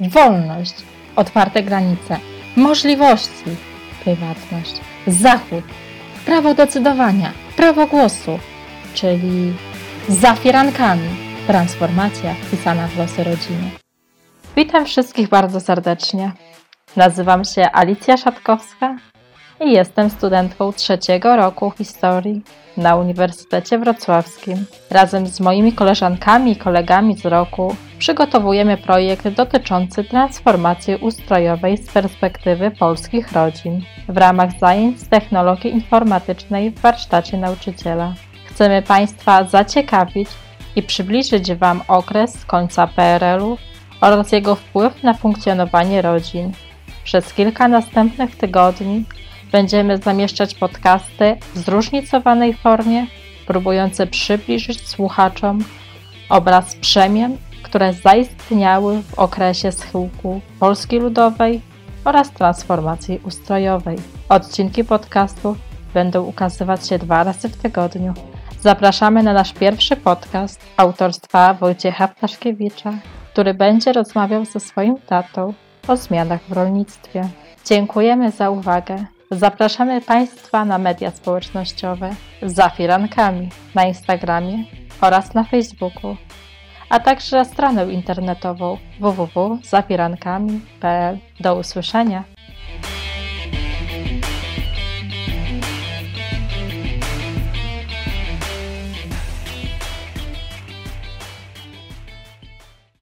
wolność, otwarte granice, możliwości, prywatność, zachód, prawo decydowania, prawo głosu, czyli za firankami transformacja wpisana w losy rodziny. Witam wszystkich bardzo serdecznie. Nazywam się Alicja Szatkowska i jestem studentką trzeciego roku historii na Uniwersytecie Wrocławskim. Razem z moimi koleżankami i kolegami z roku przygotowujemy projekt dotyczący transformacji ustrojowej z perspektywy polskich rodzin w ramach zajęć z technologii informatycznej w warsztacie nauczyciela. Chcemy Państwa zaciekawić i przybliżyć Wam okres końca PRL-u oraz jego wpływ na funkcjonowanie rodzin. Przez kilka następnych tygodni będziemy zamieszczać podcasty w zróżnicowanej formie, próbujące przybliżyć słuchaczom obraz przemian, które zaistniały w okresie schyłku Polski Ludowej oraz transformacji ustrojowej. Odcinki podcastu będą ukazywać się dwa razy w tygodniu. Zapraszamy na nasz pierwszy podcast autorstwa Wojciecha Ptaszkiewicza, który będzie rozmawiał ze swoim tatą o zmianach w rolnictwie. Dziękujemy za uwagę. Zapraszamy Państwa na media społecznościowe za firankami na Instagramie oraz na Facebooku, a także stronę internetową www.zafirankami.pl. Do usłyszenia!